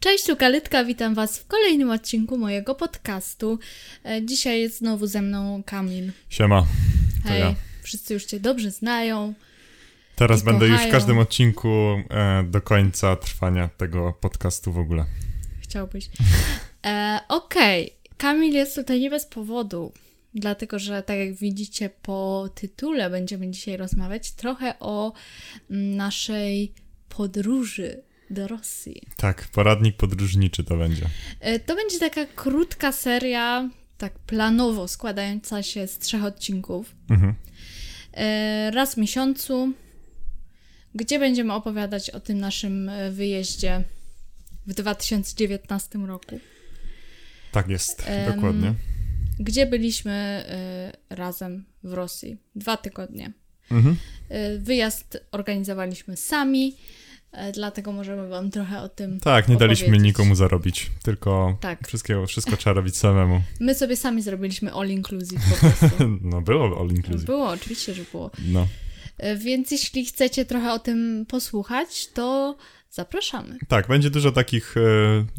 Cześć, tu Kalitka, witam Was w kolejnym odcinku mojego podcastu. E, Dzisiaj jest znowu ze mną Kamil. Siema. To Hej, ja. wszyscy już Cię dobrze znają. Teraz będę już w kochają. każdym odcinku e, do końca trwania tego podcastu w ogóle. Chciałbyś. E, Okej, Kamil jest tutaj nie bez powodu, dlatego że tak jak widzicie po tytule będziemy dzisiaj rozmawiać trochę o mm, naszej podróży do Rosji. Tak, poradnik podróżniczy to będzie. E, To będzie taka krótka seria, tak planowo składająca się z trzech odcinków. Mhm. E, Raz w miesiącu, gdzie będziemy opowiadać o tym naszym e, wyjeździe w 2019 roku. Tak jest, dokładnie. Gdzie byliśmy razem w Rosji? Dwa tygodnie. Mhm. Wyjazd organizowaliśmy sami, dlatego możemy Wam trochę o tym Tak, nie daliśmy nikomu zarobić, tylko Tak. wszystkiego, wszystko trzeba robić samemu. My sobie sami zrobiliśmy all inclusive po prostu. No było all inclusive. Było, oczywiście, że było. No. E, Więc jeśli chcecie trochę o tym posłuchać, to zapraszamy. Tak, będzie dużo takich e,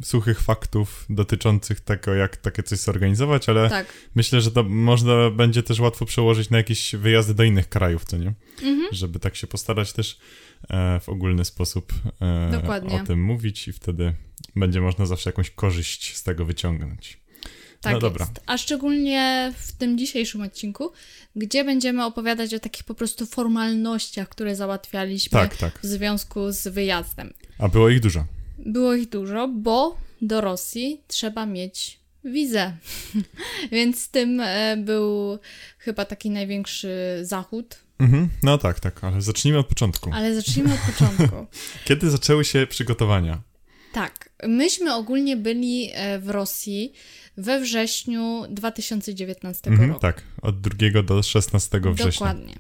suchych faktów dotyczących tego, jak takie coś zorganizować, ale Tak. myślę, że to można będzie też łatwo przełożyć na jakieś wyjazdy do innych krajów, co nie? Mhm. żeby tak się postarać też e, w ogólny sposób e, o tym mówić i wtedy będzie można zawsze jakąś korzyść z tego wyciągnąć. Tak No dobra. jest. A szczególnie w tym dzisiejszym odcinku, gdzie będziemy opowiadać o takich po prostu formalnościach, które załatwialiśmy Tak, tak. w związku z wyjazdem. A było ich dużo. Było ich dużo, bo do Rosji trzeba mieć wizę. Więc z tym e, był chyba taki największy zachód. Mhm. No tak, tak, ale zacznijmy od początku. Ale zacznijmy od początku. Kiedy zaczęły się przygotowania? Tak, myśmy ogólnie byli e, w Rosji we wrześniu 2019 Mhm, roku. tak, od 2 do 16 września. Dokładnie.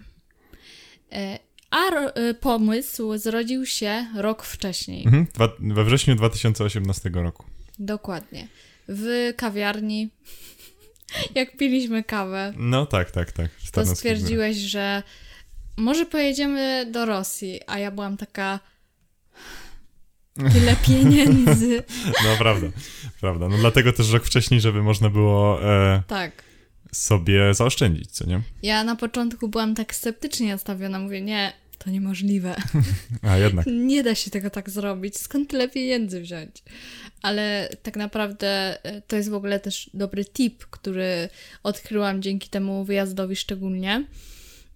E, A e, pomysł zrodził się rok wcześniej. Mhm. We wrześniu 2018 roku. Dokładnie. W kawiarni, jak piliśmy kawę, No tak, tak, tak. to stwierdziłeś, że może pojedziemy do Rosji, a ja byłam taka. Tyle pieniędzy. No prawda, prawda. No dlatego też rok wcześniej, żeby można było e, Tak. sobie zaoszczędzić, co nie? Ja na początku byłam tak sceptycznie nastawiona. Mówię, nie, to niemożliwe. A jednak. Nie da się tego tak zrobić. Skąd tyle pieniędzy wziąć? Ale tak naprawdę e, to jest w ogóle też dobry tip, który odkryłam dzięki temu wyjazdowi szczególnie,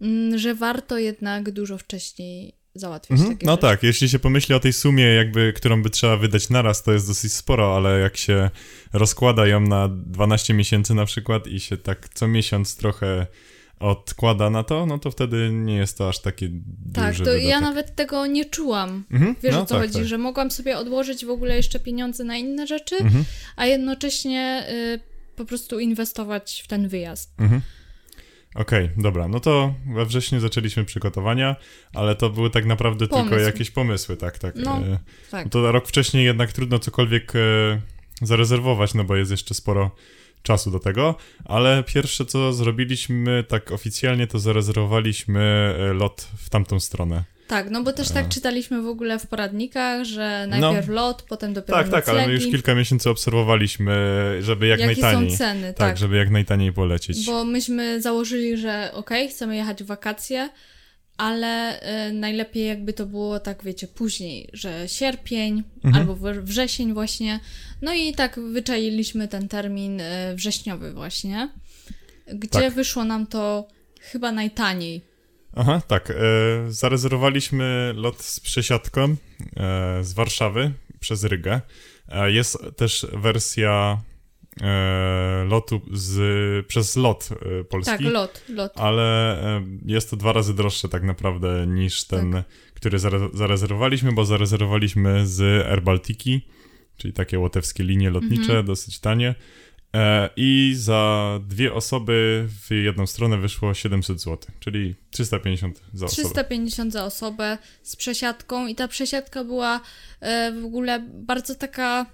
mm, że warto jednak dużo wcześniej załatwiać Mhm. takie No rzeczy. tak, jeśli się pomyśli o tej sumie, jakby, którą by trzeba wydać naraz, to jest dosyć sporo, ale jak się rozkłada ją na 12 miesięcy na przykład i się tak co miesiąc trochę odkłada na to, no to wtedy nie jest to aż takie Tak, duży to wydatek. ja nawet tego nie czułam. Mhm. Wiesz no, o co tak, chodzi, tak. że mogłam sobie odłożyć w ogóle jeszcze pieniądze na inne rzeczy, Mhm. a jednocześnie y, po prostu inwestować w ten wyjazd. Mhm. Okej, dobra, no to we wrześniu zaczęliśmy przygotowania, ale to były tak naprawdę tylko Pomysł. jakieś pomysły, tak, tak. No, E, Tak. No to rok wcześniej jednak trudno cokolwiek e, zarezerwować, no bo jest jeszcze sporo czasu do tego, ale pierwsze co zrobiliśmy tak oficjalnie to zarezerwowaliśmy e, lot w tamtą stronę. Tak, no bo też tak czytaliśmy w ogóle w poradnikach, że najpierw lot, potem dopiero Tak, tak, ale my już kilka miesięcy obserwowaliśmy, żeby jak Jakie najtaniej. są ceny, tak, tak. żeby jak najtaniej polecieć. Bo myśmy założyli, że okej, chcemy jechać w wakacje, ale y, najlepiej jakby to było tak, wiecie, później, że sierpień Mhm. albo wr- wrzesień właśnie. No i tak wyczailiśmy ten termin y, wrześniowy właśnie, gdzie Tak. wyszło nam to chyba najtaniej. Aha, tak. E, zarezerwowaliśmy lot z przesiadką e, z Warszawy przez Rygę. E, jest też wersja e, lotu z, przez lot e, polski. Tak, lot, lot. ale e, jest to dwa razy droższe tak naprawdę niż ten, Tak. który zare zarezerwowaliśmy, bo zarezerwowaliśmy z Air Baltiki, czyli takie łotewskie linie lotnicze, Mhm. dosyć tanie. E, I za dwie osoby w jedną stronę wyszło 700 zł, czyli 350 za osobę. 350 za osobę z przesiadką i ta przesiadka była e, w ogóle bardzo taka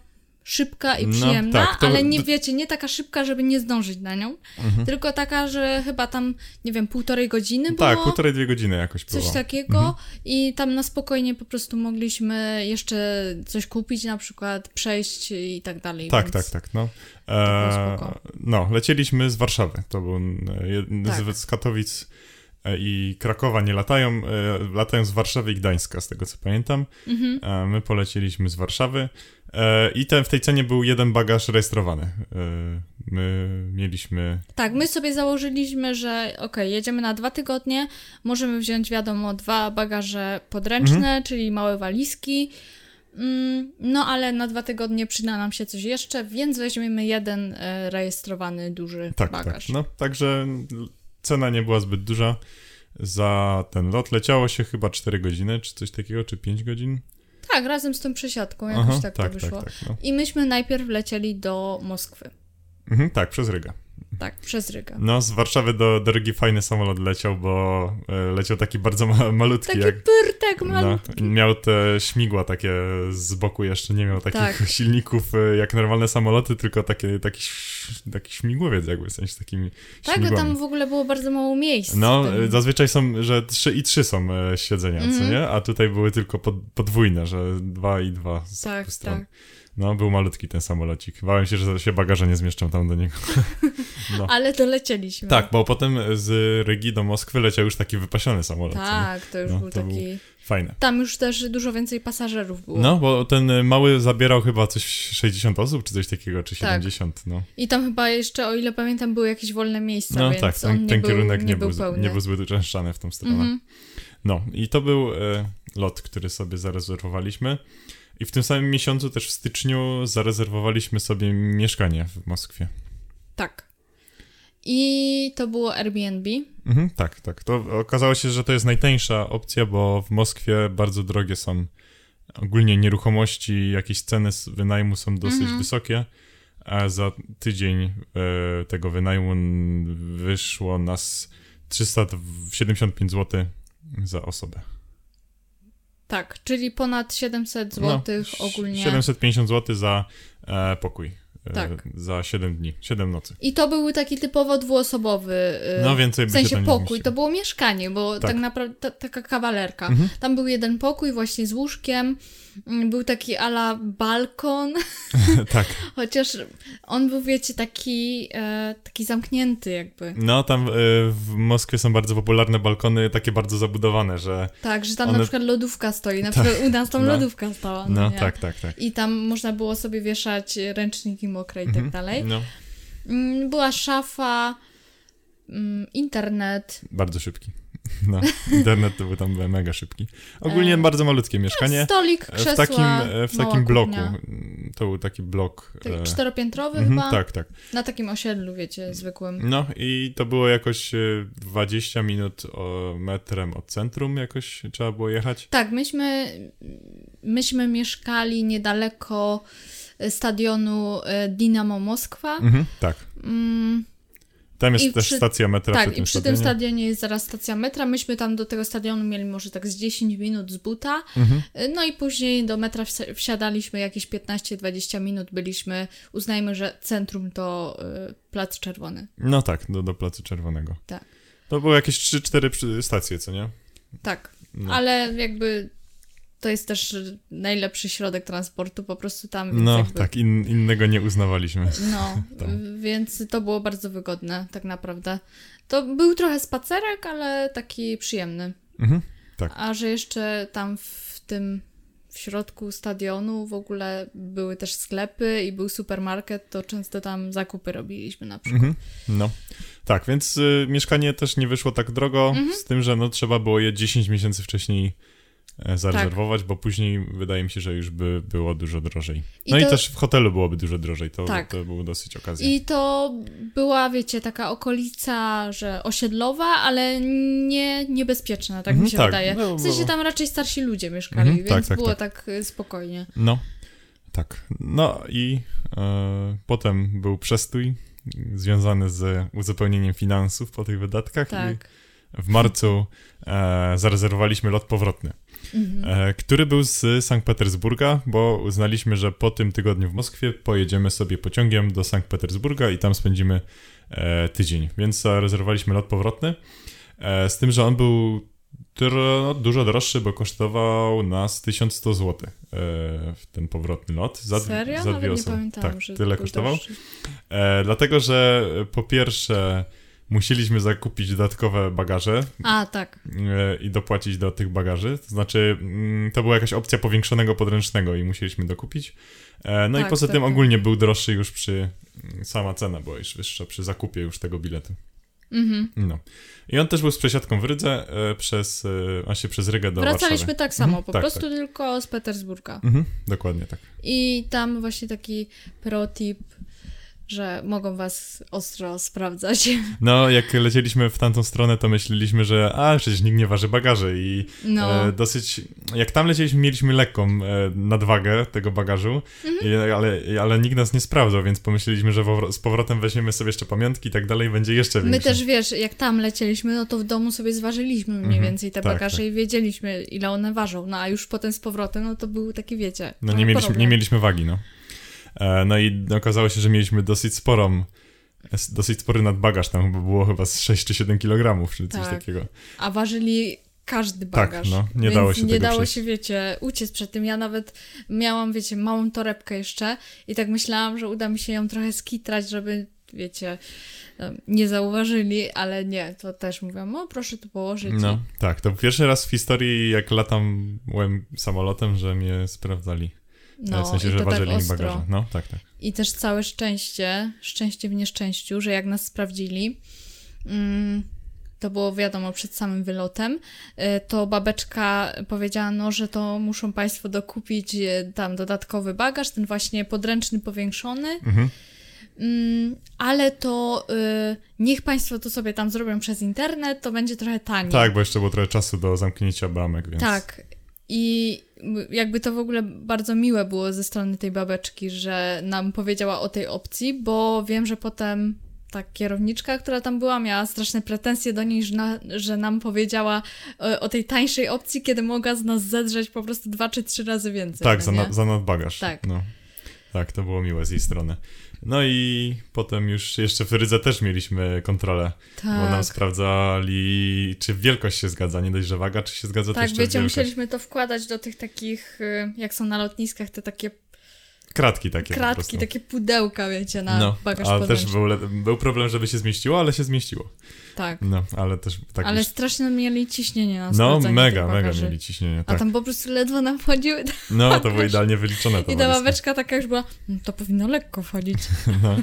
szybka i No, przyjemna, tak, to- ale nie wiecie, nie taka szybka, żeby nie zdążyć na nią, Mhm. tylko taka, że chyba tam, nie wiem, półtorej godziny było. Tak, półtorej, dwie godziny jakoś było. Coś takiego Mhm. i tam na spokojnie po prostu mogliśmy jeszcze coś kupić, na przykład przejść i tak dalej. Tak, tak, tak, no. E, spoko. no, lecieliśmy z Warszawy. To był Tak. z, Katowic e, i Krakowa nie latają, e, latają z Warszawy i Gdańska, z tego co pamiętam. Mhm. E, my polecieliśmy z Warszawy i ten, w tej cenie był jeden bagaż rejestrowany. E, my mieliśmy... Tak, my sobie założyliśmy, że okej, jedziemy na dwa tygodnie, możemy wziąć, wiadomo, dwa bagaże podręczne, Mhm. czyli małe walizki. Mm, No, ale na dwa tygodnie przyda nam się coś jeszcze, więc weźmiemy jeden e, rejestrowany duży Tak, bagaż. tak. No, także cena nie była zbyt duża. Za ten lot leciało się chyba 4 godziny, czy coś takiego, czy 5 godzin. Tak, razem z tą przesiadką jakoś tak, to wyszło. tak, no. I myśmy najpierw lecieli do Moskwy. Mhm, tak, przez Rygę. Tak, przez Rygę. No, z Warszawy do, do Rygi fajny samolot leciał, bo e, leciał taki bardzo ma, malutki. Taki jak, pyrtek no, malutki. miał te śmigła takie z boku jeszcze, nie miał takich Tak. silników e, jak normalne samoloty, tylko takie, taki, taki śmigłowiec jakby, w sensie takimi Tak, śmigłami. tam w ogóle było bardzo mało miejsc. No, zazwyczaj są, że trzy i trzy są e, siedzenia, co Mhm. nie? A tutaj były tylko pod, podwójne, że dwa i dwa z Tak, tak. No, był malutki ten samolocik. Bałem się, że się bagaże nie zmieszczą tam do niego. no. Ale dolecieliśmy. Tak, bo potem z Rygi do Moskwy leciał już taki wypasiony samolot. Tak, to już No, był to był- taki... Fajne. Tam już też dużo więcej pasażerów było. No, bo ten mały zabierał chyba coś 60 osób, czy coś takiego, czy Tak. 70, no. I tam chyba jeszcze, o ile pamiętam, były jakieś wolne miejsca, No tak, ten, ten był, kierunek nie, nie, był był, pełny. nie był zbyt uczęszczany w tą stronę. Mhm. No, i to był e, lot, który sobie zarezerwowaliśmy. I w tym samym miesiącu, też w styczniu, zarezerwowaliśmy sobie mieszkanie w Moskwie. Tak. I to było Airbnb. Mhm, tak, tak. To okazało się, że to jest najtańsza opcja, bo w Moskwie bardzo drogie są ogólnie nieruchomości, jakieś ceny wynajmu są dosyć Mhm. wysokie, a za tydzień e, tego wynajmu wyszło nas 375 zł za osobę. Tak, czyli ponad 700 zł No, ogólnie. 750 zł za e, pokój. E, Tak. Za 7 dni, 7 nocy. I to był taki typowo dwuosobowy. y, No więcej w sensie pokój, to było mieszkanie, bo tak, Tak. naprawdę ta, taka kawalerka. Mhm. Tam był jeden pokój właśnie z łóżkiem, mm, był taki ala balkon, tak. chociaż on był, wiecie, taki, e, taki zamknięty jakby. No, tam e, w Moskwie są bardzo popularne balkony, takie bardzo zabudowane, że Tak, że tam One- na przykład lodówka stoi, na Tak. przykład u nas tam No. lodówka stała. No, No, tak, tak, tak. I tam można było sobie wieszać ręczniki mokre i tak Mhm. dalej. No, Mm, Była szafa, mm, internet. bardzo szybki. No, internet to był tam mega szybki. Ogólnie E, bardzo malutkie mieszkanie. Stolik, E, krzesła, W takim, e, w takim bloku. kuchnia. To był taki blok. Taki e, czteropiętrowy mhm, chyba? Tak, tak. Na takim osiedlu, wiecie, zwykłym. No i to było jakoś e, 20 minut o, metrem od centrum jakoś trzeba było jechać. Tak, myśmy, myśmy mieszkali niedaleko stadionu e, Dinamo Moskwa. Mhm, tak. Mm, Tam jest I też przy- stacja metra tak, przy i tym przy stadionie. tym stadionie jest zaraz stacja metra. Myśmy tam do tego stadionu mieli może tak z 10 minut z buta. Mhm. E, No i później do metra wsi- wsiadaliśmy jakieś 15-20 minut. Byliśmy, uznajmy, że centrum to e, Plac Czerwony. No tak, do, do Placu Czerwonego. Tak. To były jakieś 3-4 przy- stacje, co nie? Tak, No. ale jakby to jest też najlepszy środek transportu, po prostu tam. No jakby, tak, in, innego nie uznawaliśmy. No, więc to było bardzo wygodne, tak naprawdę. To był trochę spacerek, ale taki przyjemny. Mhm. Tak. A że jeszcze tam w tym w środku stadionu w ogóle były też sklepy i był supermarket, to często tam zakupy robiliśmy na przykład. Mhm. No. Tak, więc y, mieszkanie też nie wyszło tak drogo, Mhm. z tym, że no trzeba było je 10 miesięcy wcześniej e, zarezerwować, bo później wydaje mi się, że już by było dużo drożej. I No i to- też w hotelu byłoby dużo drożej, to, Tak. to było dosyć okazja. I to była, wiecie, taka okolica, że osiedlowa, ale nie niebezpieczna, tak Mhm, mi się tak. wydaje. No, w sensie tam raczej starsi ludzie mieszkali, Mhm, więc tak, tak, było tak. tak, y, spokojnie. No, tak. No i e, potem był przestój związany z uzupełnieniem finansów po tych wydatkach Tak. i w marcu e, zarezerwowaliśmy lot powrotny, Mhm. e, który był z Sankt Petersburga, bo uznaliśmy, że po tym tygodniu w Moskwie pojedziemy sobie pociągiem do Sankt Petersburga i tam spędzimy e, tydzień. Więc zarezerwowaliśmy lot powrotny, e, z tym, że on był dro, dużo droższy, bo kosztował nas 1100 zł w ten powrotny lot. Za, Serio? za dwie Nawet nie osoby. pamiętałam, tak, że tyle kosztował. E, dlatego, że po pierwsze musieliśmy zakupić dodatkowe bagaże A, tak. e, i dopłacić do tych bagaży. To znaczy, mm, to była jakaś opcja powiększonego podręcznego i musieliśmy dokupić. E, no i Tak, poza tak, tym tak. ogólnie był droższy już przy... mm, Sama cena była już wyższa przy zakupie już tego biletu. Mhm. No. I on też był z przesiadką w Rydze e, przez... Właśnie przez Rygę do Wracaliśmy Warszawy. tak samo, Mhm, po tak, prostu tak. tylko z Petersburga. Mhm, dokładnie tak. I tam właśnie taki protip, że mogą was ostro sprawdzać. No, jak lecieliśmy w tamtą stronę, to myśleliśmy, że a, przecież nikt nie waży bagaży i No, e, dosyć... Jak tam lecieliśmy, mieliśmy lekką e, nadwagę tego bagażu, Mhm. i, ale, ale nikt nas nie sprawdzał, więc pomyśleliśmy, że z powrotem weźmiemy sobie jeszcze pamiątki i tak dalej, będzie jeszcze my większe. też wiesz, jak tam lecieliśmy, no to w domu sobie zważyliśmy mniej Mhm, więcej te tak, bagaże tak. i wiedzieliśmy, ile one ważą. No a już potem z powrotem, no to był taki, wiecie. No nie mieliśmy, nie mieliśmy wagi, no. E, no i okazało się, że mieliśmy dosyć sporą, dosyć spory nadbagaż, tam było chyba z 6 czy 7 kg, czy coś Tak. takiego. A ważyli każdy Tak, bagaż. no, nie dało się Nie dało przejść. się, wiecie, uciec przed tym. Ja nawet miałam, wiecie, małą torebkę jeszcze i tak myślałam, że uda mi się ją trochę skitrać, żeby, wiecie, nie zauważyli, ale nie, to też mówiłam, o proszę tu położyć. No, tak, to pierwszy raz w historii, jak latam samolotem, że mnie sprawdzali. No, w sensie, i że tak ważyli bagaże. No, tak, tak. I też całe szczęście, szczęście w nieszczęściu, że jak nas sprawdzili, mm, to było wiadomo przed samym wylotem, y, to babeczka powiedziała, no, że to muszą Państwo dokupić y, tam dodatkowy bagaż, ten właśnie podręczny powiększony, Mhm. mm, ale to y, niech Państwo to sobie tam zrobią przez internet, to będzie trochę taniej. Tak, bo jeszcze było trochę czasu do zamknięcia bramek, więc... Tak. I jakby to w ogóle bardzo miłe było ze strony tej babeczki, że nam powiedziała o tej opcji, bo wiem, że potem ta kierowniczka, która tam była, miała straszne pretensje do niej, że, na, że nam powiedziała o, o tej tańszej opcji, kiedy mogła z nas zedrzeć po prostu dwa czy trzy razy więcej. Tak, no za, na, za nadbagaż. Tak. No. Tak, to było miłe z jej strony. No i potem już jeszcze w Rydze też mieliśmy kontrolę, bo nam Tak, sprawdzali, czy wielkość się zgadza, nie dość, że waga, czy się zgadza tak też wiecie, wielkość. musieliśmy to wkładać do tych takich, y, jak są na lotniskach, te takie Kratki takie kratki, takie pudełka, wiecie, na no, bagaż ale też był, był problem, żeby się zmieściło, ale się zmieściło. Tak. No, ale też tak Ale już... strasznie mieli ciśnienie na No, mega, mega mieli ciśnienie, A tak. tam po prostu ledwo nam wchodziły. No, to było idealnie wyliczone to I ta babeczka taka już była, "Mm, to powinno lekko wchodzić. No,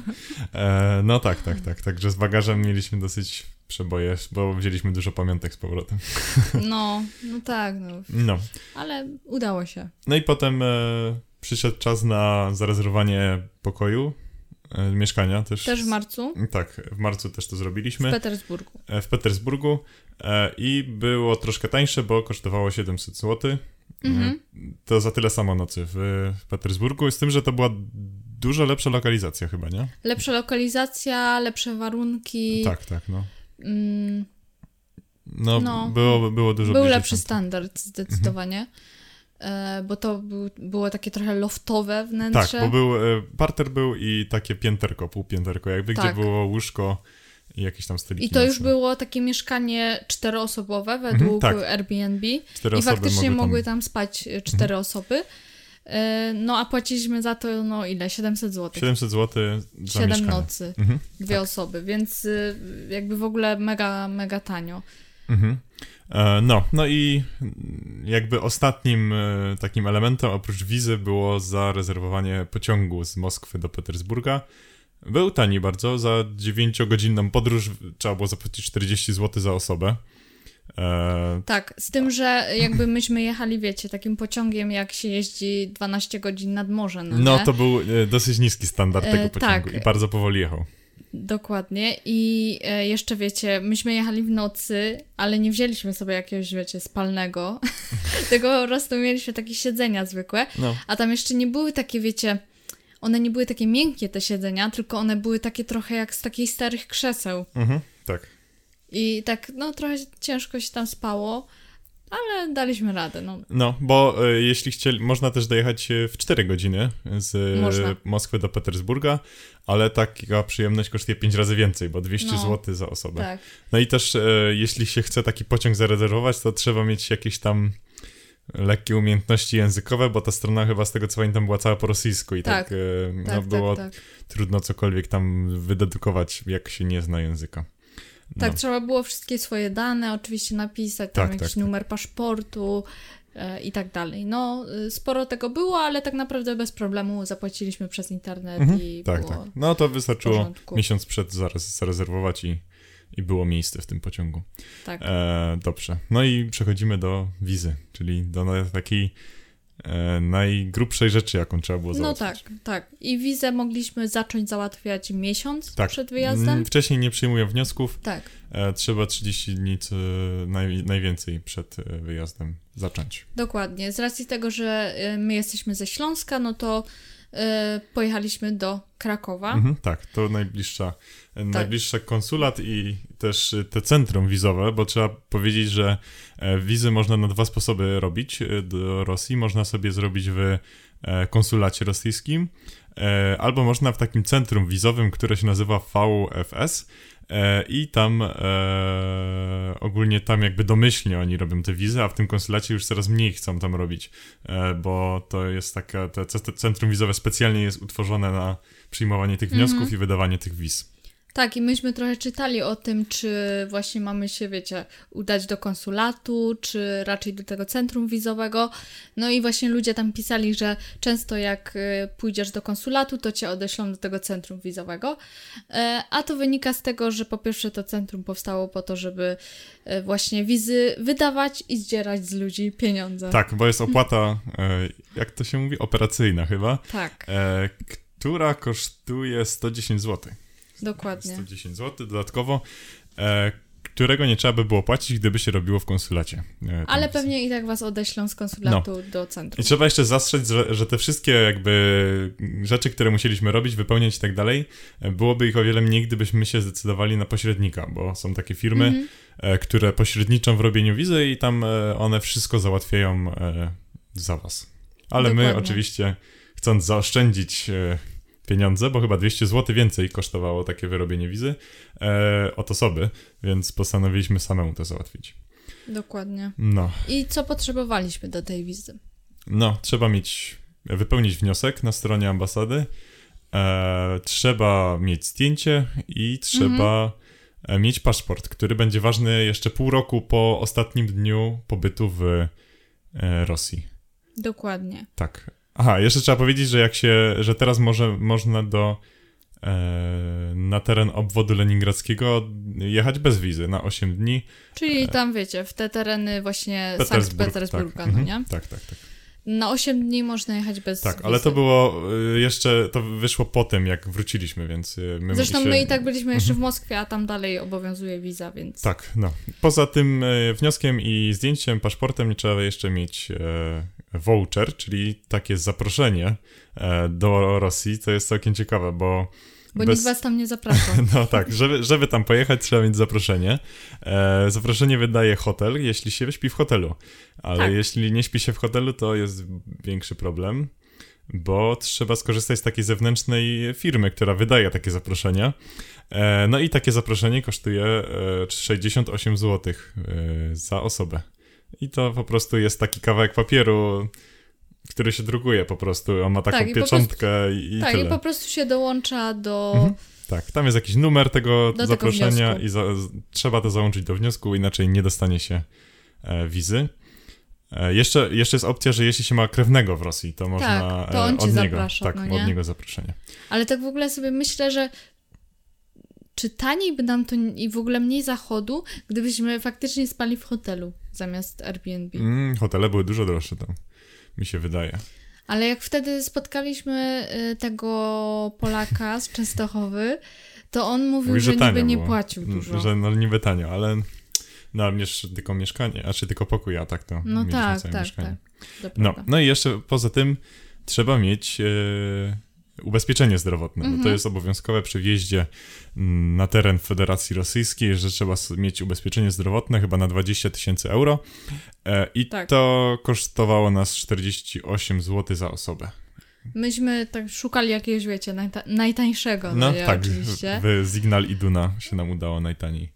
e, no tak, tak, tak. Także z bagażem mieliśmy dosyć przeboje, bo wzięliśmy dużo pamiątek z powrotem. No, no tak, no. No. Ale udało się. No i potem e, przyszedł czas na zarezerwowanie pokoju, e, mieszkania też. Też w marcu Tak, w marcu też to w zrobiliśmy. Petersburgu. e, w Petersburgu e, i było troszkę tańsze, bo kosztowało 700 zł. Mhm. To za tyle samo nocy w, w Petersburgu, z tym, że to była dużo lepsza lokalizacja chyba, nie? Lepsza lokalizacja, lepsze warunki. Tak, tak, no. Mm, No, No. Było, było dużo był lepszy standard zdecydowanie. E, bo to był, było takie trochę loftowe Tak, wnętrze. bo był, e, parter był i takie pięterko, półpięterko jakby, gdzie Tak. było łóżko i jakieś tam stoliki I to już nocne. było takie mieszkanie czteroosobowe według tak. Airbnb. Cztery I osoby faktycznie mogły tam- mogły tam spać e, cztery osoby. E, No a płaciliśmy za to, no ile? 700 zł. 700 zł za 7 mieszkanie. nocy, Mhm, dwie osoby, więc jakby w ogóle mega, mega tanio. Mhm. E, No, no i jakby ostatnim e, takim elementem oprócz wizy było zarezerwowanie pociągu z Moskwy do Petersburga. Był tani bardzo, za 9-godzinną podróż trzeba było zapłacić 40 zł za osobę. E, Tak, z tym, że jakby myśmy jechali, wiecie, takim pociągiem, jak się jeździ 12 godzin nad morze, no, no to był e, dosyć niski standard tego pociągu tak. i bardzo powoli jechał. Dokładnie. I e, jeszcze wiecie, myśmy jechali w nocy, ale nie wzięliśmy sobie jakiegoś, wiecie, spalnego. Tylko po prostu mieliśmy takie siedzenia zwykłe. No. A tam jeszcze nie były takie, wiecie, one nie były takie miękkie te siedzenia, tylko one były takie trochę jak z takich starych krzeseł. Mhm, tak. I tak, no trochę ciężko się tam spało, ale daliśmy radę, no. No, bo e, jeśli chcieli, można też dojechać e, w 4 godziny z Można. Moskwy do Petersburga, ale taka przyjemność kosztuje 5 razy więcej, bo 200 No, zł za osobę. Tak. No i też e, jeśli się chce taki pociąg zarezerwować, to trzeba mieć jakieś tam lekkie umiejętności językowe, bo ta strona chyba z tego co pamiętam była cała po rosyjsku i tak, Tak, e, no, Tak, było tak, tak. trudno cokolwiek tam wydedukować, jak się nie zna języka. No. Tak, trzeba było wszystkie swoje dane oczywiście napisać, tam Tak, jakiś tak, tak. numer paszportu e, i tak dalej. No, y, sporo tego było, ale tak naprawdę bez problemu zapłaciliśmy przez internet Mhm, i tak, było tak. No to wystarczyło miesiąc przed zarez- zarezerwować i, i było miejsce w tym pociągu. Tak. E, dobrze. No i przechodzimy do wizy, czyli do takiej najgrubszej rzeczy, jaką trzeba było No załatwić. tak, tak. I wizę mogliśmy zacząć załatwiać miesiąc Tak. przed wyjazdem. Mm, Wcześniej nie przyjmuję wniosków. Tak, E, trzeba 30 dni co, naj, najwięcej przed e, wyjazdem zacząć. dokładnie. Z racji tego, że my jesteśmy ze Śląska, no to pojechaliśmy do Krakowa. Mhm, tak, to najbliższa, e, najbliższa konsulat i też e, te centrum wizowe, bo trzeba powiedzieć, że e, wizy można na dwa sposoby robić e, do Rosji. Można sobie zrobić w e, konsulacie rosyjskim, e, albo można w takim centrum wizowym, które się nazywa VFS. E, I tam e, ogólnie tam jakby domyślnie oni robią te wizy, a w tym konsulacie już coraz mniej chcą tam robić, e, bo to jest taka, te, te centrum wizowe specjalnie jest utworzone na przyjmowanie tych wniosków Mhm. i wydawanie tych wiz. Tak, i myśmy trochę czytali o tym, czy właśnie mamy się, wiecie, udać do konsulatu, czy raczej do tego centrum wizowego. No i właśnie ludzie tam pisali, że często jak y, pójdziesz do konsulatu, to cię odeślą do tego centrum wizowego. E, A to wynika z tego, że po pierwsze to centrum powstało po to, żeby e, właśnie wizy wydawać i zdzierać z ludzi pieniądze. Tak, bo jest opłata, e, jak to się mówi, operacyjna chyba, Tak, która kosztuje 110 zł. Dokładnie. 110 zł dodatkowo, e, którego nie trzeba by było płacić, gdyby się robiło w konsulacie. E, Ale pewnie i tak was odeślą z konsulatu do centrum. I trzeba jeszcze zastrzec, że, że te wszystkie jakby rzeczy, które musieliśmy robić, wypełniać i tak dalej, e, byłoby ich o wiele mniej, gdybyśmy się zdecydowali na pośrednika, bo są takie firmy, Mhm. e, które pośredniczą w robieniu wizy i tam e, one wszystko załatwiają e, za was. Ale my Dokładnie. oczywiście, chcąc zaoszczędzić pieniądze, bo chyba 200 zł więcej kosztowało takie wyrobienie wizy e, od osoby, więc postanowiliśmy samemu to załatwić. Dokładnie. No, I co potrzebowaliśmy do tej wizy? No, trzeba mieć, wypełnić wniosek na stronie ambasady, e, trzeba mieć zdjęcie i trzeba e, mieć paszport, który będzie ważny jeszcze pół roku po ostatnim dniu pobytu w e, Rosji. Dokładnie. Tak. Aha, jeszcze trzeba powiedzieć, że jak się, że teraz może, można do e, na teren obwodu leningradzkiego jechać bez wizy na 8 dni. Czyli tam, wiecie, w te tereny właśnie Sankt Petersburg, Petersburga, tak. no Mhm. nie? Tak, tak, tak. Na 8 dni można jechać bez Tak, ale to było y, jeszcze, to wyszło potem, jak wróciliśmy, więc y, my Zresztą się... my i tak byliśmy jeszcze w Moskwie, a tam dalej obowiązuje wiza, więc... Tak, no. Poza tym y, wnioskiem i zdjęciem, paszportem nie trzeba jeszcze mieć voucher, czyli takie zaproszenie do Rosji. To jest całkiem ciekawe, bo Bo bez- nikt was tam nie zaprasza. No tak, żeby, żeby tam pojechać, trzeba mieć zaproszenie. E, zaproszenie wydaje hotel, jeśli się śpi w hotelu. Ale Tak. jeśli nie śpi się w hotelu, to jest większy problem, bo trzeba skorzystać z takiej zewnętrznej firmy, która wydaje takie zaproszenia. E, no i takie zaproszenie kosztuje e, 68 zł e, za osobę. I to po prostu jest taki kawałek papieru, który się drukuje po prostu. On ma taką Tak, pieczątkę i, i tak, tyle. i po prostu się dołącza do... Mhm. Tak, tam jest jakiś numer tego tego zaproszenia wniosku. i za, trzeba to załączyć do wniosku, inaczej nie dostanie się e, wizy. E, jeszcze, jeszcze jest opcja, że jeśli się ma krewnego w Rosji, to można Tak, to on e, od niego, zaprasza, tak, no od niego zaproszenie. Ale tak w ogóle sobie myślę, że czy taniej by nam to i w ogóle mniej zachodu, gdybyśmy faktycznie spali w hotelu zamiast Airbnb. Mm, hotele były dużo droższe tam, mi się wydaje. Ale jak wtedy spotkaliśmy y, tego Polaka z Częstochowy, to on mówił, Mówi, że, że tanio niby nie było. płacił dużo. Że no niby tanio, ale no miesz, tylko mieszkanie, a czy tylko pokój, a tak to No tak, całe tak, mieszkanie. tak. No, no i jeszcze poza tym trzeba mieć e, ubezpieczenie zdrowotne. Mhm. No to jest obowiązkowe przy wjeździe mm, na teren Federacji Rosyjskiej, że trzeba mieć ubezpieczenie zdrowotne chyba na 20 tysięcy euro e, i Tak. to kosztowało nas 48 zł za osobę. Myśmy tak szukali jakiegoś, wiecie, najta najtańszego. No nie, tak, oczywiście. w, w Signal Iduna się nam udało najtaniej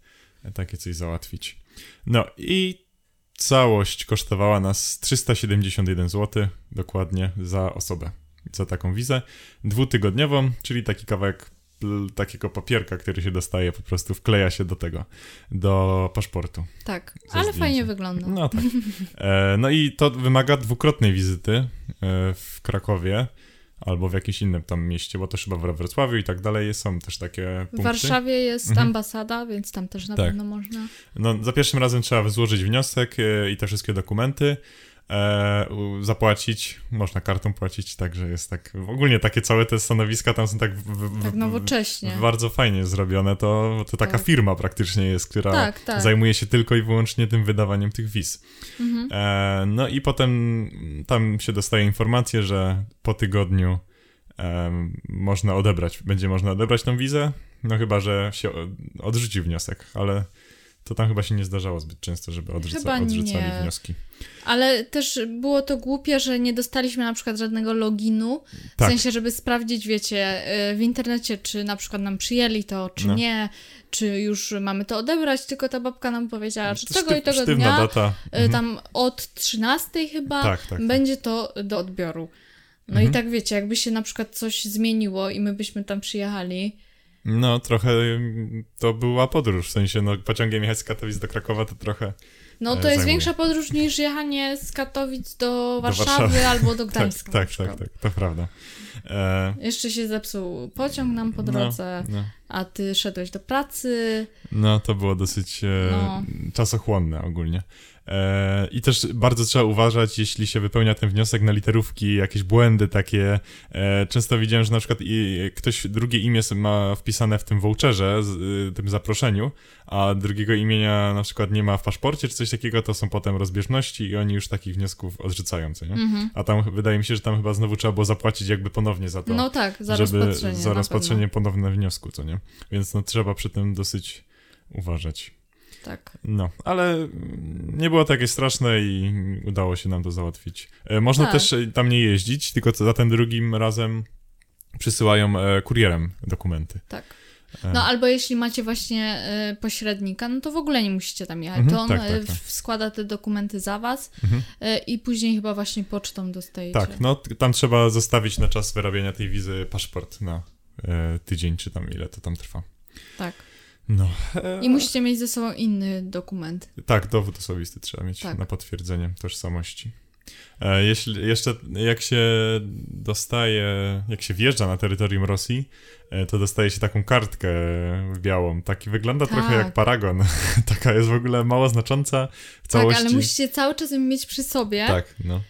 takie coś załatwić. No i całość kosztowała nas 371 zł dokładnie za osobę, za taką wizę dwutygodniową, czyli taki kawałek takiego papierka, który się dostaje, po prostu wkleja się do tego, do paszportu. Tak, ale fajnie wygląda. No tak. E, no i to wymaga dwukrotnej wizyty e, w Krakowie albo w jakimś innym tam mieście, bo to chyba we Wrocławiu i tak dalej są też takie W punkty. Warszawie jest Mhm. ambasada, więc tam też na Tak. pewno można. No, za pierwszym razem trzeba złożyć wniosek e, i te wszystkie dokumenty, e, zapłacić, można kartą płacić, także jest tak, ogólnie takie całe te stanowiska tam są tak, w, Tak nowocześnie. bardzo fajnie zrobione, to, to taka Tak. firma praktycznie jest, która Tak, tak. zajmuje się tylko i wyłącznie tym wydawaniem tych wiz. Mhm. E, no i potem tam się dostaje informację, że po tygodniu em, można odebrać, będzie można odebrać tą wizę, no chyba, że się odrzuci wniosek, ale to tam chyba się nie zdarzało zbyt często, żeby odrzuca, Chyba odrzucali nie. wnioski. Ale też było to głupie, że nie dostaliśmy na przykład żadnego loginu, w Tak. sensie, żeby sprawdzić, wiecie, y, w internecie, czy na przykład nam przyjęli to, czy No. nie, czy już mamy to odebrać, tylko ta babka nam powiedziała, że tego sztyw- i tego dnia, data. y, Mhm. tam od 13 chyba, Tak, tak, tak. będzie to do odbioru. No Mhm. i tak wiecie, jakby się na przykład coś zmieniło i my byśmy tam przyjechali, No trochę to była podróż, w sensie no pociągiem jechać z Katowic do Krakowa to trochę no E, to jest zajmuje. większa podróż niż jechanie z Katowic do Warszawy, Warszawy. albo do tak, Gdańska. tak, przykład. tak, tak, to prawda. E, Jeszcze się zepsuł pociąg nam po drodze, no, no. a ty szedłeś do pracy. No, to było dosyć e, No. czasochłonne ogólnie. E, I też bardzo trzeba uważać, jeśli się wypełnia ten wniosek na literówki, jakieś błędy takie. E, często widziałem, że na przykład ktoś drugie imię ma wpisane w tym voucherze, y, tym zaproszeniu, a drugiego imienia na przykład nie ma w paszporcie czy coś takiego, to są potem rozbieżności i oni już takich wniosków odrzucają, co nie? Mhm. A tam wydaje mi się, że tam chyba znowu trzeba było zapłacić jakby ponownie za to No tak, za żeby rozpatrzenie. za rozpatrzenie ponowne wniosku, co nie? Więc no trzeba przy tym dosyć uważać. Tak. No, ale nie było to jakieś straszne i udało się nam to załatwić. E, Można Tak. też e, tam nie jeździć, tylko za tym drugim razem przysyłają e, kurierem dokumenty. Tak. No albo jeśli macie właśnie y, pośrednika, no to w ogóle nie musicie tam jechać. Mhm, to on tak, tak, tak. składa te dokumenty za was Mhm. y, i później chyba właśnie pocztą dostajecie. Tak, no tam trzeba zostawić na czas wyrabiania tej wizy paszport na tydzień, czy tam ile to tam trwa. Tak. No. E, I musicie mieć ze sobą inny dokument. Tak, dowód osobisty trzeba mieć Tak. na potwierdzenie tożsamości. E, Jeśli jeszcze jak się dostaje, jak się wjeżdża na terytorium Rosji, e, to dostaje się taką kartkę białą. Taki wygląda trochę Tak. jak paragon. Taka jest w ogóle mało znacząca w całości. Tak, ale musicie cały czas mieć przy sobie. Tak, no.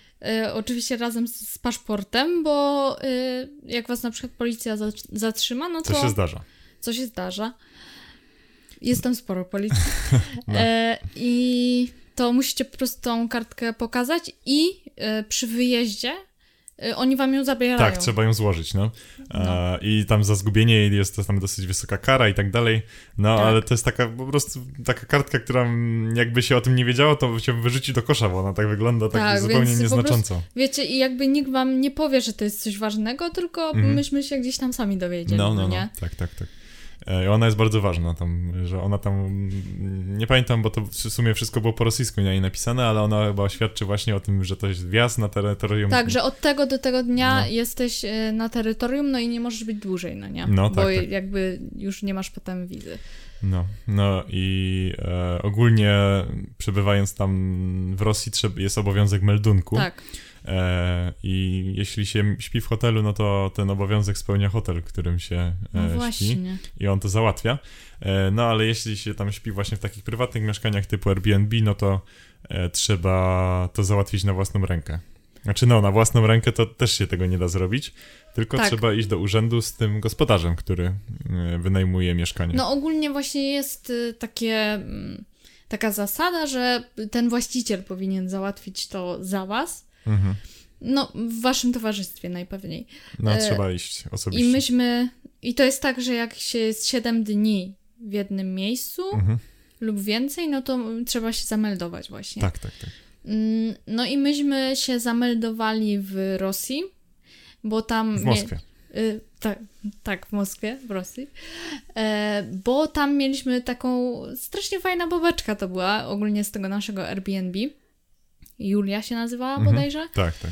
Y, oczywiście razem z, z paszportem, bo y, jak was na przykład policja za, zatrzyma, no Co to się zdarza. co się zdarza. Jest tam sporo policji. No. e, I to musicie po prostu tą kartkę pokazać i e, przy wyjeździe e, oni wam ją zabierają. Tak, trzeba ją złożyć, no. E, I tam za zgubienie jest tam dosyć wysoka kara i tak dalej. No, Tak. ale to jest taka po prostu taka kartka, która jakby się o tym nie wiedziało, to się wyrzuci do kosza, bo ona tak wygląda tak, Tak, zupełnie nieznacząco. Wiecie, i jakby nikt wam nie powie, że to jest coś ważnego, tylko Mhm. myśmy się gdzieś tam sami dowiedzieli, No, no, no, no, nie? tak, tak, tak. E, I ona jest bardzo ważna tam, że ona tam, mm, nie pamiętam, bo to w sumie wszystko było po rosyjsku na niej napisane, ale ona chyba świadczy właśnie o tym, że to jest wjazd na terytorium. Tak, że od tego do tego dnia No. jesteś e, na terytorium, no i nie możesz być dłużej, no nie? No, Bo tak, tak. jakby już nie masz potem wizy. No, no i e, ogólnie przebywając tam w Rosji jest obowiązek meldunku. Tak, I jeśli się śpi w hotelu, no to ten obowiązek spełnia hotel, którym się no e, śpi. właśnie. i on to załatwia. E, No ale jeśli się tam śpi właśnie w takich prywatnych mieszkaniach typu Airbnb, no to e, trzeba to załatwić na własną rękę. Znaczy no, na własną rękę to też się tego nie da zrobić, tylko Tak. trzeba iść do urzędu z tym gospodarzem, który e, wynajmuje mieszkanie. No ogólnie właśnie jest y, takie, mm, taka zasada, że ten właściciel powinien załatwić to za was. Mhm. No, w waszym towarzystwie najpewniej. No, E, trzeba iść osobiście. I myśmy. I to jest tak, że jak się jest 7 dni w jednym miejscu Mhm. lub więcej, no to trzeba się zameldować właśnie. Tak, tak, tak. Mm, No i myśmy się zameldowali w Rosji, bo tam. W Moskwie. Y, tak, tak, w Moskwie, w Rosji. E, bo tam mieliśmy taką strasznie fajna babeczka to była, ogólnie z tego naszego Airbnb. Julia się nazywała Mhm. bodajże. Tak, tak.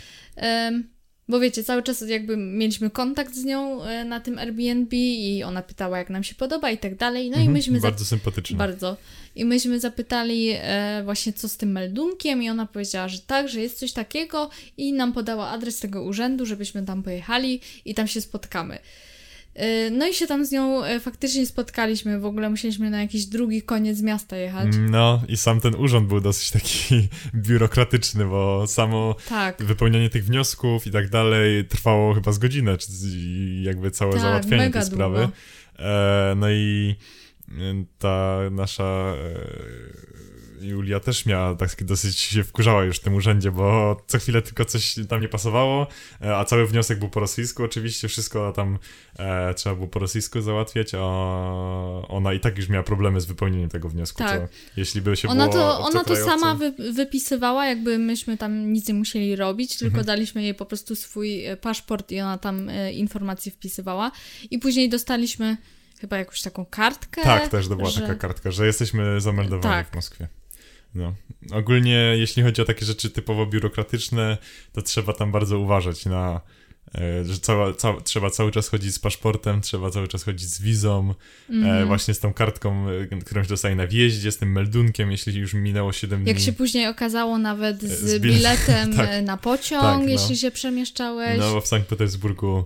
Bo wiecie, cały czas jakby mieliśmy kontakt z nią e, na tym Airbnb i ona pytała, jak nam się podoba i tak dalej. No i Mhm. myśmy za- Bardzo sympatyczne. bardzo. I myśmy zapytali e, właśnie, co z tym meldunkiem, i ona powiedziała, że tak, że jest coś takiego, i nam podała adres tego urzędu, żebyśmy tam pojechali i tam się spotkamy. E, no i się tam z nią e, faktycznie spotkaliśmy. W ogóle musieliśmy na jakiś drugi koniec miasta jechać. No i sam ten urząd był dosyć taki biurokratyczny, bo samo Tak. wypełnianie tych wniosków i tak dalej trwało chyba z godzinę, czy jakby całe Tak, załatwianie tej sprawy. E, no i e, ta nasza e, Julia też miała tak dosyć się wkurzała już w tym urzędzie, bo co chwilę tylko coś tam nie pasowało, e, a cały wniosek był po rosyjsku oczywiście, wszystko tam e, trzeba było po rosyjsku załatwiać, a ona i tak już miała problemy z wypełnieniem tego wniosku, Tak. co jeśli by się Ona było to, ona to sama wy, wypisywała, jakby myśmy tam nic nie musieli robić, tylko Mhm. daliśmy jej po prostu swój e, paszport i ona tam e, informacje wpisywała. I później dostaliśmy chyba jakąś taką kartkę. Tak, też to była że... taka kartka, że jesteśmy zameldowani Tak. w Moskwie. No. Ogólnie, jeśli chodzi o takie rzeczy typowo biurokratyczne, to trzeba tam bardzo uważać na. e, Że cała, cała, trzeba cały czas chodzić z paszportem, trzeba cały czas chodzić z wizą, Mhm. e, właśnie z tą kartką, e, którą się dostaje na wjeździe, z tym meldunkiem, jeśli już minęło 7 dni. Jak się później okazało, nawet z, Z bile- biletem tak. e, na pociąg, Tak, no. jeśli się przemieszczałeś. No, bo w Sankt Petersburgu e,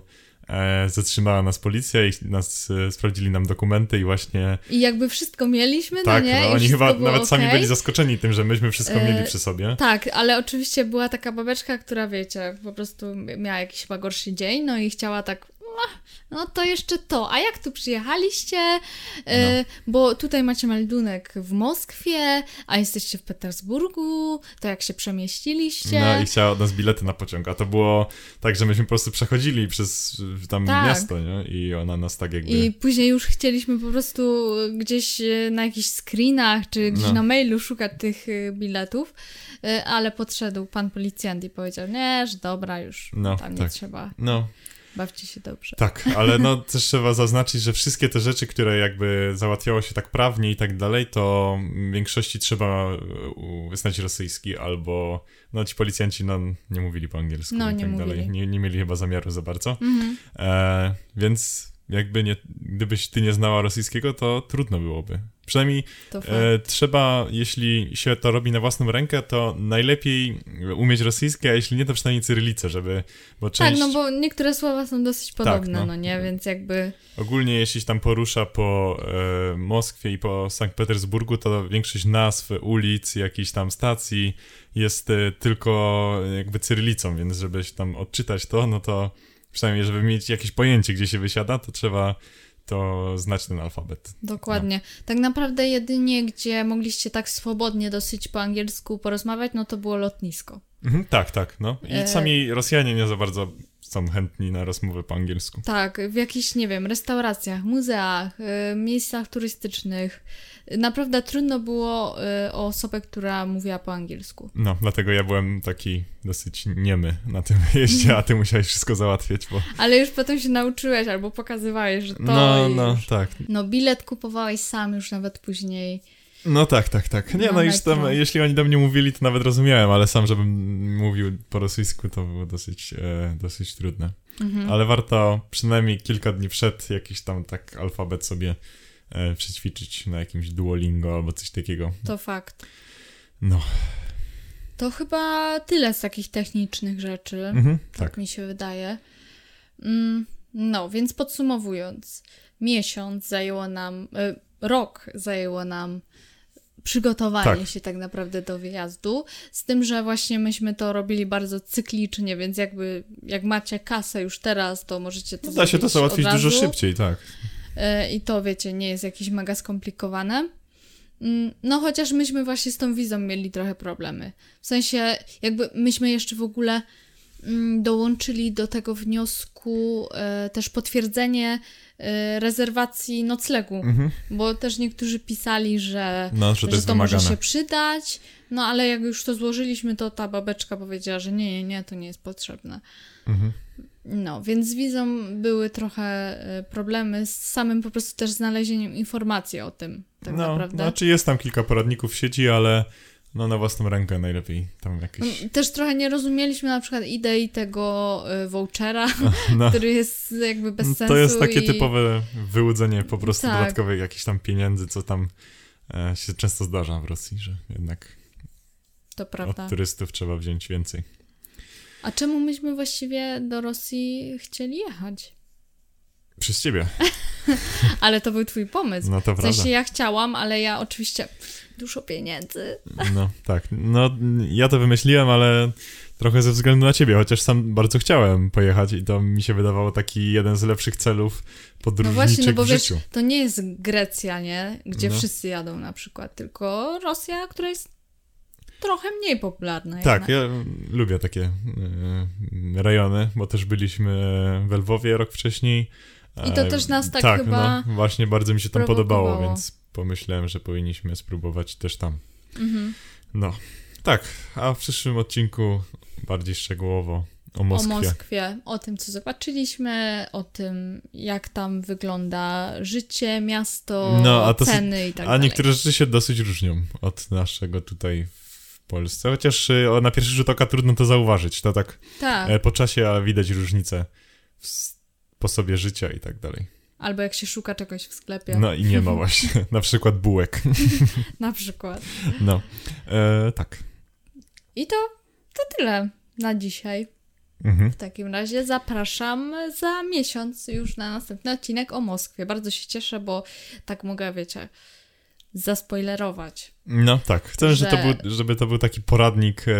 zatrzymała nas policja i nas e, sprawdzili nam dokumenty i właśnie I jakby wszystko mieliśmy, tak, no nie? no, oni chyba nawet sami okej. byli zaskoczeni tym, że myśmy wszystko E, mieli przy sobie. Tak, ale oczywiście była taka babeczka, która wiecie, po prostu miała jakiś chyba gorszy dzień, no i chciała tak. "Ach, No to jeszcze to. A jak tu przyjechaliście? E, No. Bo tutaj macie meldunek w Moskwie, a jesteście w Petersburgu. To jak się przemieściliście? No i chciała od nas bilety na pociąg, a to było tak, że myśmy po prostu przechodzili przez tam Tak. miasto, nie? I ona nas tak jakby... I później już chcieliśmy po prostu gdzieś e, na jakichś screenach czy gdzieś No. na mailu szukać tych e, biletów, e, ale podszedł pan policjant i powiedział, nie, że dobra, już No, tam nie tak. trzeba, No, bawcie się dobrze. tak, ale no też trzeba zaznaczyć, że wszystkie te rzeczy, które jakby załatwiało się tak prawnie i tak dalej, to w większości trzeba y, znać rosyjski albo... No ci policjanci no, nie mówili po angielsku No, i nie tak mówili. dalej. Nie, nie mieli chyba zamiaru za bardzo. Mhm. E, więc jakby nie, gdybyś ty nie znała rosyjskiego, to trudno byłoby. Przynajmniej. E, trzeba, jeśli się to robi na własną rękę, to najlepiej umieć rosyjski, a jeśli nie, to przynajmniej cyrylicę, żeby, bo Tak, część, no bo niektóre słowa są dosyć podobne, no. no. nie, więc jakby ogólnie jeśli się tam porusza po e, Moskwie i po Sankt Petersburgu, to większość nazw, ulic, jakichś tam stacji jest e, tylko jakby cyrylicą, więc żeby się tam odczytać to, no to przynajmniej, żeby mieć jakieś pojęcie, gdzie się wysiada, to trzeba to znać ten alfabet. dokładnie. Tak naprawdę jedynie, gdzie mogliście tak swobodnie dosyć po angielsku porozmawiać, no to było lotnisko. Mhm, tak, tak, no. I E, sami Rosjanie nie za bardzo są chętni na rozmowę po angielsku. Tak, w jakichś, nie wiem, restauracjach, muzeach, y, miejscach turystycznych. Naprawdę trudno było y, o osobę, która mówiła po angielsku. No, dlatego ja byłem taki dosyć niemy na tym jeździe, a ty musiałeś wszystko załatwiać, bo... Ale już potem się nauczyłeś albo pokazywałeś, że to No, no, już. tak. No bilet kupowałeś sam już nawet później. No tak, tak, tak. Nie, Na no już tam, jeśli oni do mnie mówili, to nawet rozumiałem, ale sam, żebym mówił po rosyjsku, to było dosyć, e, dosyć trudne. Mhm. Ale warto przynajmniej kilka dni przed jakiś tam tak alfabet sobie e, przećwiczyć na jakimś Duolingo albo coś takiego. To fakt. No, To chyba tyle z takich technicznych rzeczy. mhm, Tak tak. mi się wydaje. Mm, no, więc podsumowując, miesiąc zajęło nam, e, rok zajęło nam przygotowanie Tak. się tak naprawdę do wyjazdu, z tym, że właśnie myśmy to robili bardzo cyklicznie, więc jakby jak macie kasę już teraz, to możecie to Da się to załatwić dużo szybciej, tak. E, I to, wiecie, nie jest jakieś mega skomplikowane. Mm, No, chociaż myśmy właśnie z tą wizą mieli trochę problemy. W sensie, jakby myśmy jeszcze w ogóle dołączyli do tego wniosku e, też potwierdzenie e, rezerwacji noclegu, Mhm. bo też niektórzy pisali, że, No, że to jest może wymagane. się przydać, no ale jak już to złożyliśmy, to ta babeczka powiedziała, że nie, nie, nie, to nie jest potrzebne. Mhm. No, więc z wizą były trochę e, problemy z samym po prostu też znalezieniem informacji o tym, tak no, naprawdę. znaczy jest tam kilka poradników w sieci, ale no na własną rękę najlepiej tam jakieś... No, Też trochę nie rozumieliśmy na przykład idei tego y, vouchera, No, który jest jakby bez sensu. to jest takie i... typowe wyłudzenie po prostu Tak. dodatkowych jakichś tam pieniędzy, co tam e, się często zdarza w Rosji, że jednak To prawda. od turystów trzeba wziąć więcej. A czemu myśmy właściwie do Rosji chcieli jechać? Przez ciebie, Ale to był twój pomysł. no to W prawda. sensie ja chciałam, ale ja oczywiście dużo pieniędzy. No tak, no ja to wymyśliłem, ale trochę ze względu na ciebie, chociaż sam bardzo chciałem pojechać i to mi się wydawało taki jeden z lepszych celów No podróżniczych właśnie, no bo w wiesz, życiu. to nie jest Grecja, nie? Gdzie No. wszyscy jadą na przykład, tylko Rosja, która jest trochę mniej popularna. Tak, ja lubię takie e, rejony, bo też byliśmy w Lwowie rok wcześniej. I to E, też nas tak tak, chyba no, właśnie bardzo mi się tam podobało, więc pomyślałem, że powinniśmy spróbować też tam. Mhm. No, tak, a w przyszłym odcinku bardziej szczegółowo o O Moskwie. Moskwie, o tym, co zobaczyliśmy, o tym, jak tam wygląda życie, miasto, No, a to ceny i tak a dalej. niektóre rzeczy się dosyć różnią od naszego tutaj w Polsce, chociaż o, na pierwszy rzut oka trudno to zauważyć, to tak Tak, e, po czasie widać różnice w sposobie życia i tak dalej. albo jak się szuka czegoś w sklepie, No i nie ma właśnie, na przykład bułek. na przykład. No, e, tak. I to, to tyle na dzisiaj. Mhm. W takim razie zapraszam za miesiąc już na następny odcinek o Moskwie. Bardzo się cieszę, bo tak mogę, wiecie, zaspoilerować. No tak, chcę, że... Że- to był, żeby to był taki poradnik e,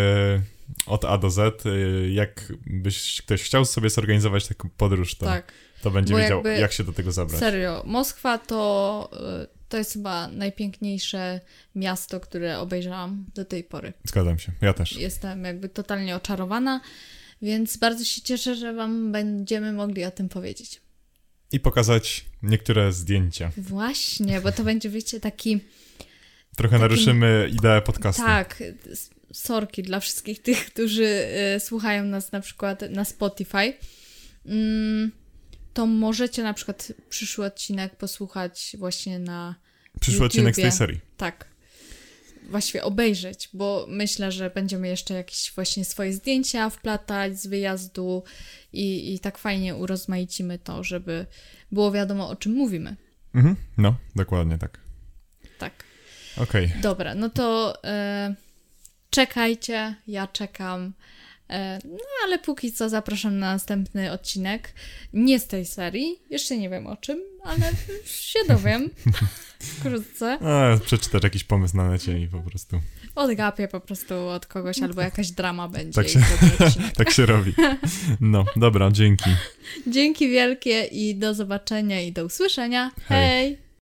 od A do Z. E, jak byś ktoś chciał sobie zorganizować taką podróż, to, Tak. to będzie Bo wiedział, jak się do tego zabrać. Serio, Moskwa to, y, to jest chyba najpiękniejsze miasto, które obejrzałam do tej pory. Zgadzam się, ja też. Jestem jakby totalnie oczarowana, więc bardzo się cieszę, że Wam będziemy mogli o tym powiedzieć. I pokazać niektóre zdjęcia. Właśnie, bo to będzie, wiecie, taki. Trochę naruszymy ideę podcastu. Tak, sorki dla wszystkich tych, którzy y, słuchają nas na przykład na Spotify. Mm, to możecie na przykład przyszły odcinek posłuchać właśnie na Przyszły odcinek z tej YouTubie. serii. tak, właściwie obejrzeć, bo myślę, że będziemy jeszcze jakieś właśnie swoje zdjęcia wplatać z wyjazdu i, i tak fajnie urozmaicimy to, żeby było wiadomo o czym mówimy. Mhm. No, dokładnie tak. Tak. Okej. Dobra, no to e, czekajcie, ja czekam. E, no ale póki co zapraszam na następny odcinek. Nie z tej serii, jeszcze nie wiem o czym, ale się dowiem wkrótce. A, Przeczytasz jakiś pomysł na necie i po prostu Odgapię po prostu od kogoś albo jakaś drama będzie. Tak się- tak się robi. No, dobra, dzięki. Dzięki wielkie i do zobaczenia i do usłyszenia. Hej. Hej.